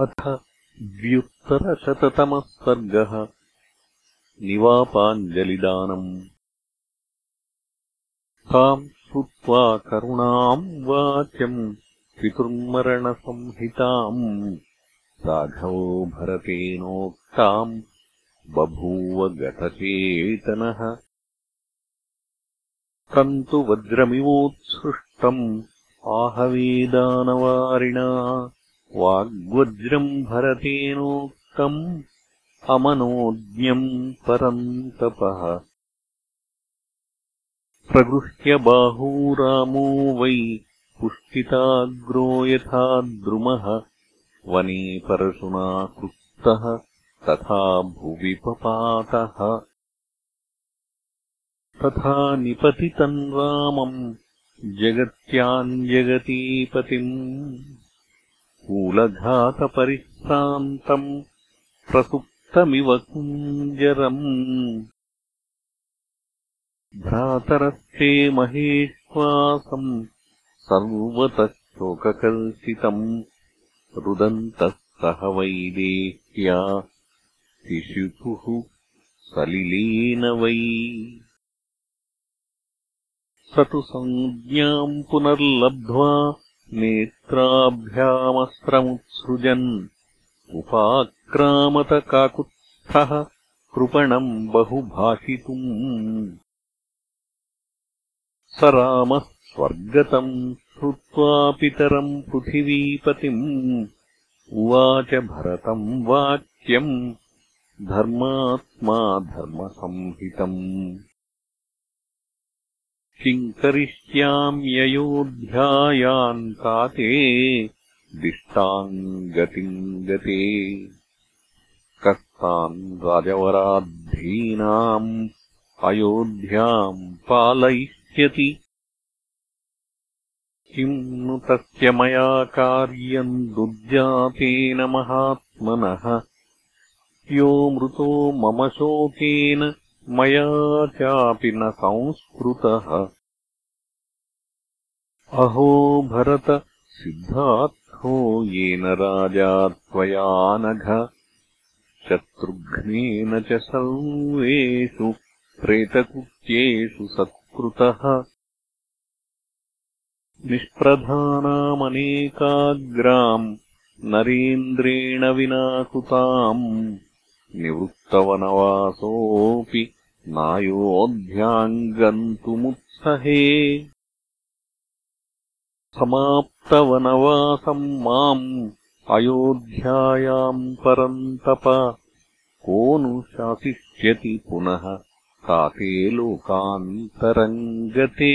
अथ द्व्युत्तरशततमः सर्गः। निवापाञ्जलिदानम्। ताम् श्रुत्वा करुणाम् वाच्यम् पितुर्मरणसंहिताम्। राघवो भरतेनोक्ताम् बभूव गतचेतनः। तम् तु वज्रमिवोत्सृष्टम् आहवेदानवारिणा भरतेनोक्तम् अमनोज्ञम् परन्तपः। प्रगृह्य बाहू रामो वै पुष्टिताग्रो यथा द्रुमः वने परशुना कृतः तथा भुवि पपातः। तथा निपतितम् रामम् जगत्याञ्जगतीपतिम् कूलघातपरिश्रान्तम् प्रसुप्तमिव कुञ्जरम् भ्रातरस्ते महेश्वासम् सर्वतः शोककर्षितम् रुदन्तः सह वैदेह्या शिशुतुः सलिलेन वै। स तु संज्ञाम् पुनर्लब्ध्वा नेत्राभ्यामस्त्रमुत्सृजन्। उपाक्रामत काकुत्स्थः कृपणम् बहुभाषितुम्। स रामः स्वर्गतम् श्रुत्वा पितरम् पृथिवीपतिम्। उवाच भरतम् वाक्यम् धर्मात्मा धर्मसंहितम् किम् करिष्याम्ययोध्यायाम् काते दिष्टाम् गतिम् गते। कस्ताम् राजवराद्धीनाम् अयोध्याम् पालयिष्यति। किम् नु तस्य मया कार्यम् दुर्जातेन महात्मनः? यो मृतो मम शोकेन मया चापि न संस्कृतः। अहो भरत सिद्धार्थो येन राजा त्वया नघ। शत्रुघ्नेन च सर्वेषु प्रेतकृत्येषु सत्कृतः। निष्प्रधानामनेकाग्राम् नरेन्द्रेण विना कृताम् निवृत्तवनवासोऽपि नायोऽध्याम् गन्तुमुत्सहे समाप्तवनवासम् माम् अयोध्यायाम् परन्तप। को नु शासिष्यति पुनः काते लोकान्तरम् गते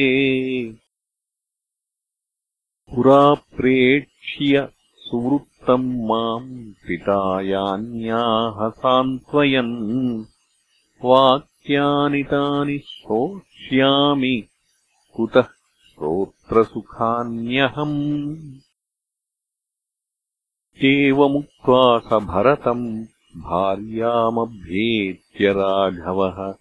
पुरा प्रेक्ष्य सुवृत्तम् माम् पिता यान्याह सान्त्वयन्। वाक्यानि तानि श्रोष्यामि कुतः श्रोत्रसुखान्यहम्? एवमुक्त्वा स भरतम् भार्यामभ्येत्य राघवः।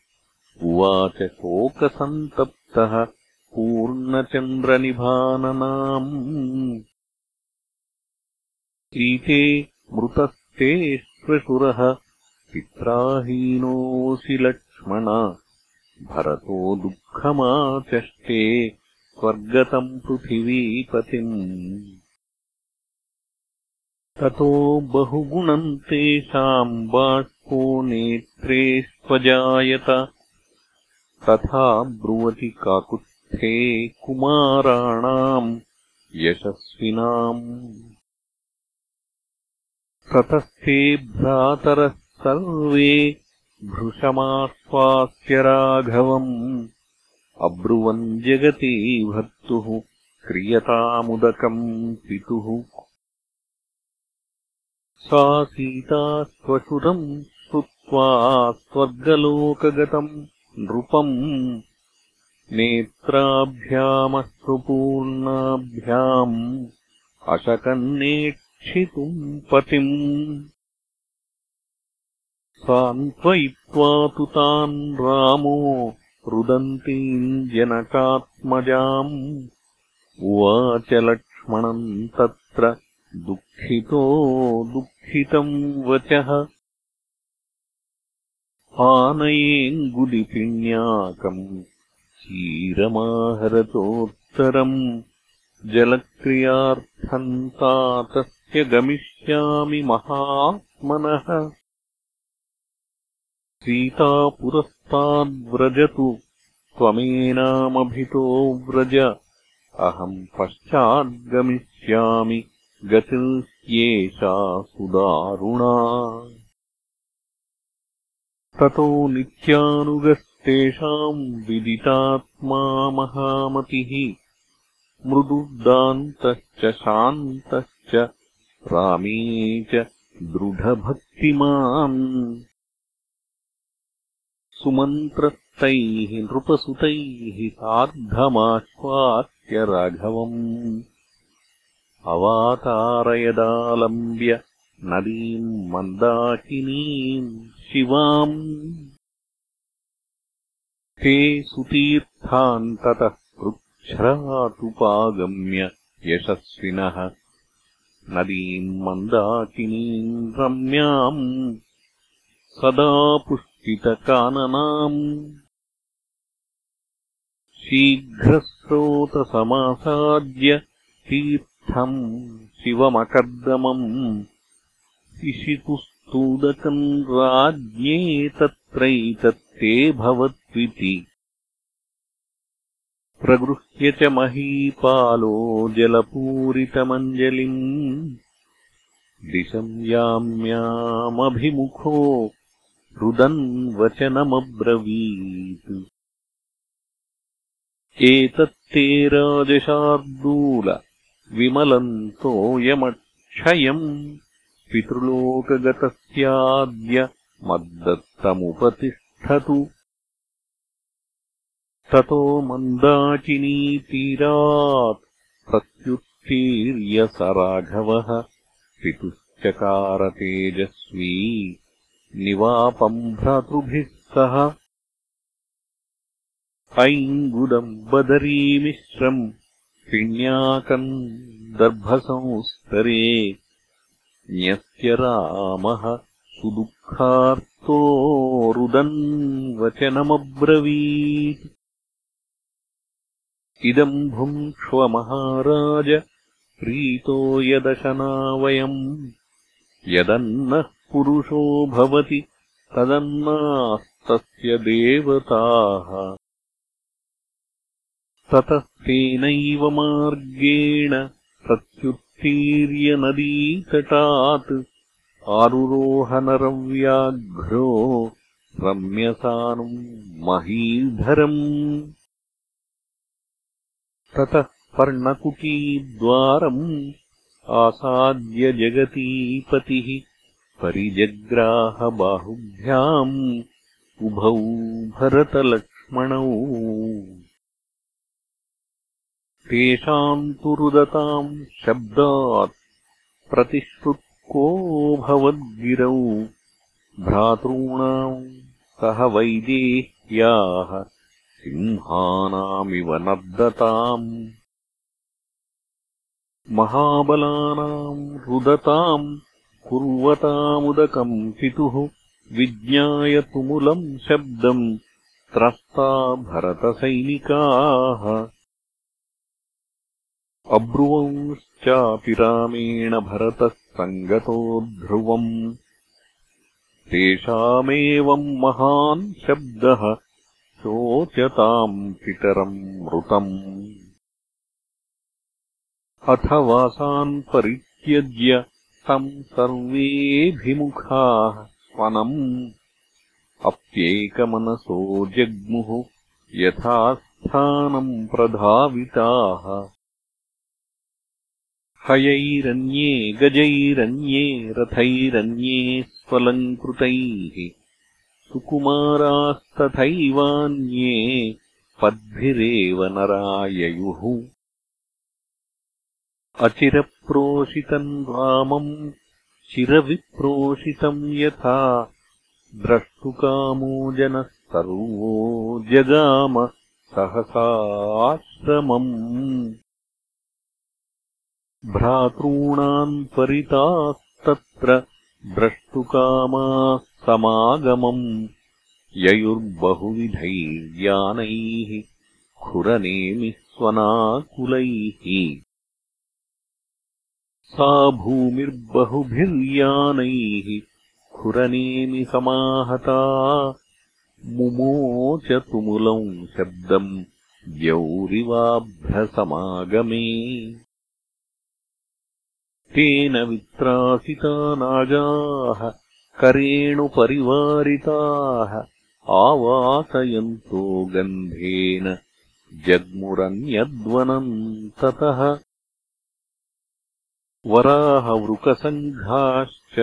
उवाच शोकसन्तप्तः पूर्णचन्द्रनिभाननाम् सीते मृतस्ते श्वशुरः पित्राहीनोऽसि लक्ष्मण। भरतो दुःखमाचष्टे स्वर्गतम् पृथिवीपतिम्। ततो बहुगुणम् तेषाम् बाष्पो नेत्रे स्वजायत। तथा ब्रुवति काकुत्थे कुमाराणाम् यशस्विनाम् ततस्ते भ्रातरः सर्वे भृशमाश्वास्य राघवम्। अब्रुवन् जगति भर्तुः क्रियतामुदकम् पितुः। सा सीता स्वशुरम् श्रुत्वा स्वर्गलोकगतम् नृपम्। नेत्राभ्यामश्रुपूर्णाभ्याम् अशकन्नेक्षितुम् पतिम् सान्त्वयित्वा तु तान् रामो रुदन्तीम् जनकात्मजाम्। उवाच लक्ष्मणम् तत्र दुःखितो दुःखितम् वचः। आनयेऽङ्गुलिपिण्याकम् क्षीरमाहरतोत्तरम्। जलक्रियार्थम् तातस्य गमिष्यामि महात्मनः। सीतापुरस्ताद्व्रजतु त्वमेनामभितो व्रज। अहम् पश्चाद्गमिष्यामि। गतिर्ह्येषा सुदारुणा। ततो नित्यानुगस्तेषाम् विदितात्मा महामतिः। मृदुदान्तश्च शान्तश्च रामे च दृढभक्तिमान् सुमन्त्रस्तैः नृपसुतैः सार्धमाश्वास्य राघवम्। अवातारयदालम्ब्य नदीम् मन्दाकिनीम् शिवाम्। ते सुतीर्थान्ततः पृच्छ्रातुपागम्य यशस्विनः नदीम् मन्दाकिनीम् रम्याम् सदा पुष्पितकाननाम् शीघ्रस्रोतसमासाद्य तीर्थम् शिवमकर्दमम् इषितुस्तूदकम् राज्ञे तत्रैतत्ते भवत्विति प्रगृह्य च महीपालो जलपूरितमञ्जलिम्। दिशम् याम्यामभिमुखो रुदन् वचनमब्रवीत्। एतत्ते राजशार्दूल विमलन्तोऽयमक्षयम् पितृलोकगतस्याद्य मद्दत्तमुपतिष्ठतु ततो प्रत्युत्तीर्य स राघवः पितुश्चकारतेजस्वी निवापम् भ्रातृभिः सह। ऐङ्गुदम् बदरीमिश्रम् पिण्याकम् दर्भसंस्तरे न्यस्य रामः सुदुःखार्तो रुदन् वचनमब्रवीत् इदम् भुङ्क्ष्व महाराज प्रीतो यदशना वयम् यदन्नः पुरुषो भवति तदन्नास्तस्य देवताः। ततस्तेनैव मार्गेण प्रत्युत् नदीतटात् आरुरोहनरव्याघ्रो रम्यसानुम् महीधरम् ततः पर्णकुटीद्वारम् आसाद्य जगतीपतिः परिजग्राहबाहुभ्याम् उभौ भरतलक्ष्मणौ। तेषाम् तु रुदताम् शब्दात् प्रतिश्रुत्को भवद्गिरौ भ्रातॄणाम् सह वैदेह्याः सिंहानामिव नर्दताम् महाबलानाम् रुदताम् कुर्वतामुदकम् पितुः विज्ञाय तुमुलम् शब्दम् त्रस्ता भरतसैनिकाः अब्रुवंश्चापि रामेण भरतः सङ्गतो ध्रुवम् तेषामेवम् महान् शब्दः शोचताम् पितरम् मृतम् अथ वासान् परित्यज्य तम् सर्वेऽभिमुखाः स्वनम्। अप्येकमनसो जग्मुः यथास्थानम् प्रधाविताः। हयैरन्ये गजैरन्ये रथैरन्ये स्वलङ्कृतैः सुकुमारास्तथैवान्ये पद्भिरेव नराययुः। अचिरप्रोषितम् रामम् चिरविप्रोषितम् यथा द्रष्टुकामो जनः सर्वो जगाम सहसाश्रमम्। भ्रातॄणाम् परितास्तत्र द्रष्टुकामाः समागमम् ययुर्बहुविधैर्यानैः खुरनेमिस्वनाकुलैः सा भूमिर्बहुभिर्यानैः खुरनेमि समाहता मुमोच तुमुलम् शब्दम् द्यौरिवाभ्रसमागमे तेन वित्रासिता नागाः करेणुपरिवारिताः आवासयन्तो गन्धेन जग्मुरन्यद्वनम् ततः वराहवृकसङ्घाश्च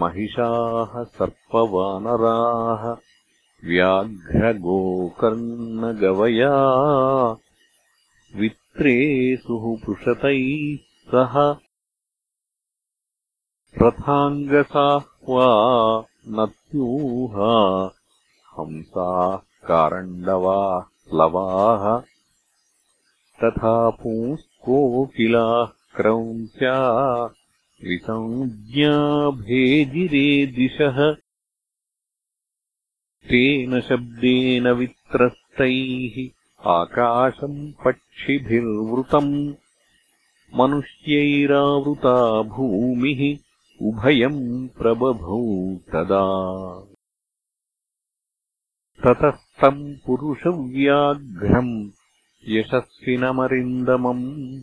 महिषाः सर्पवानराः व्याघ्रगोकर्णगवया वित्रेसुः पृषतैः सह रथाङ्गसाह्वा नत्यूहा हंसाः कारण्डवाः प्लवाः तथा पुंस्कोकिलाः क्रौञ्चा विसञ्ज्ञाभेजिरे दिशः। तेन शब्देन वित्रस्तैः आकाशम् पक्षिभिर्वृतम् मनुष्यैरावृता भूमिः उभयम् प्रबभौ तदा। ततस्तम् पुरुषव्याघ्रम् यशस्विनमरिन्दमम्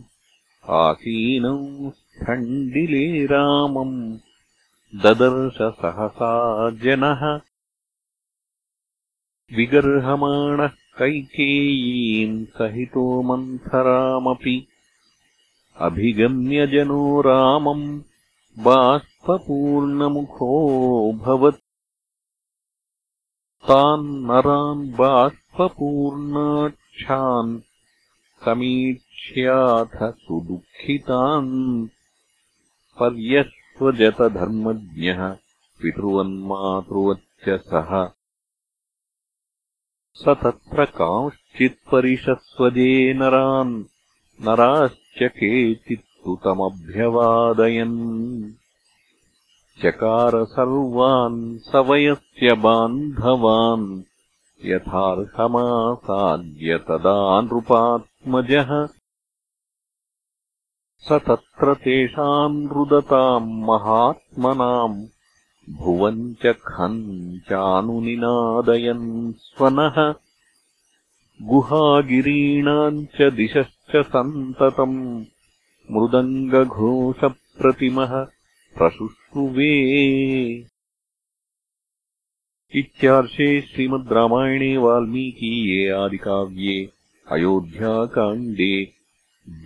आसीनम् स्थण्डिले रामम् ददर्श सहसा जनः। विगर्हमाणः कैकेयीम् सहितो मन्थरामपि अभिगम्यजनो रामम् बाष्पूर्णमुखोऽभवत् तान् नरान् बाष्पूर्णाक्षान् समीक्ष्याथ सुदुःखितान्। पर्यश्वजतधर्मज्ञः पितृवन्मातृवच्च सः। स तत्र कांश्चित्परिशस्वजे नरान्। नराश्च केचित्तु तमभ्यवादयन् चकार सर्वान् सवयस्य बान्धवान्। यथार्हमासाद्य तदा नृपात्मजः। स तत्र तेषाम् रुदताम् महात्मनाम्। भुवम् च खम् चानुनिनादयन् स्वनः। गुहागिरीणाम् च दिशश्च सन्ततम् मृदङ्गघोषप्रतिमः प्रशुश्रुवे इत्यार्षे श्रीमद् रामायणे वाल्मीकीये आदिकाव्ये अयोध्याकाण्डे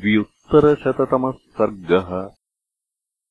द्व्युत्तरशततमः सर्गः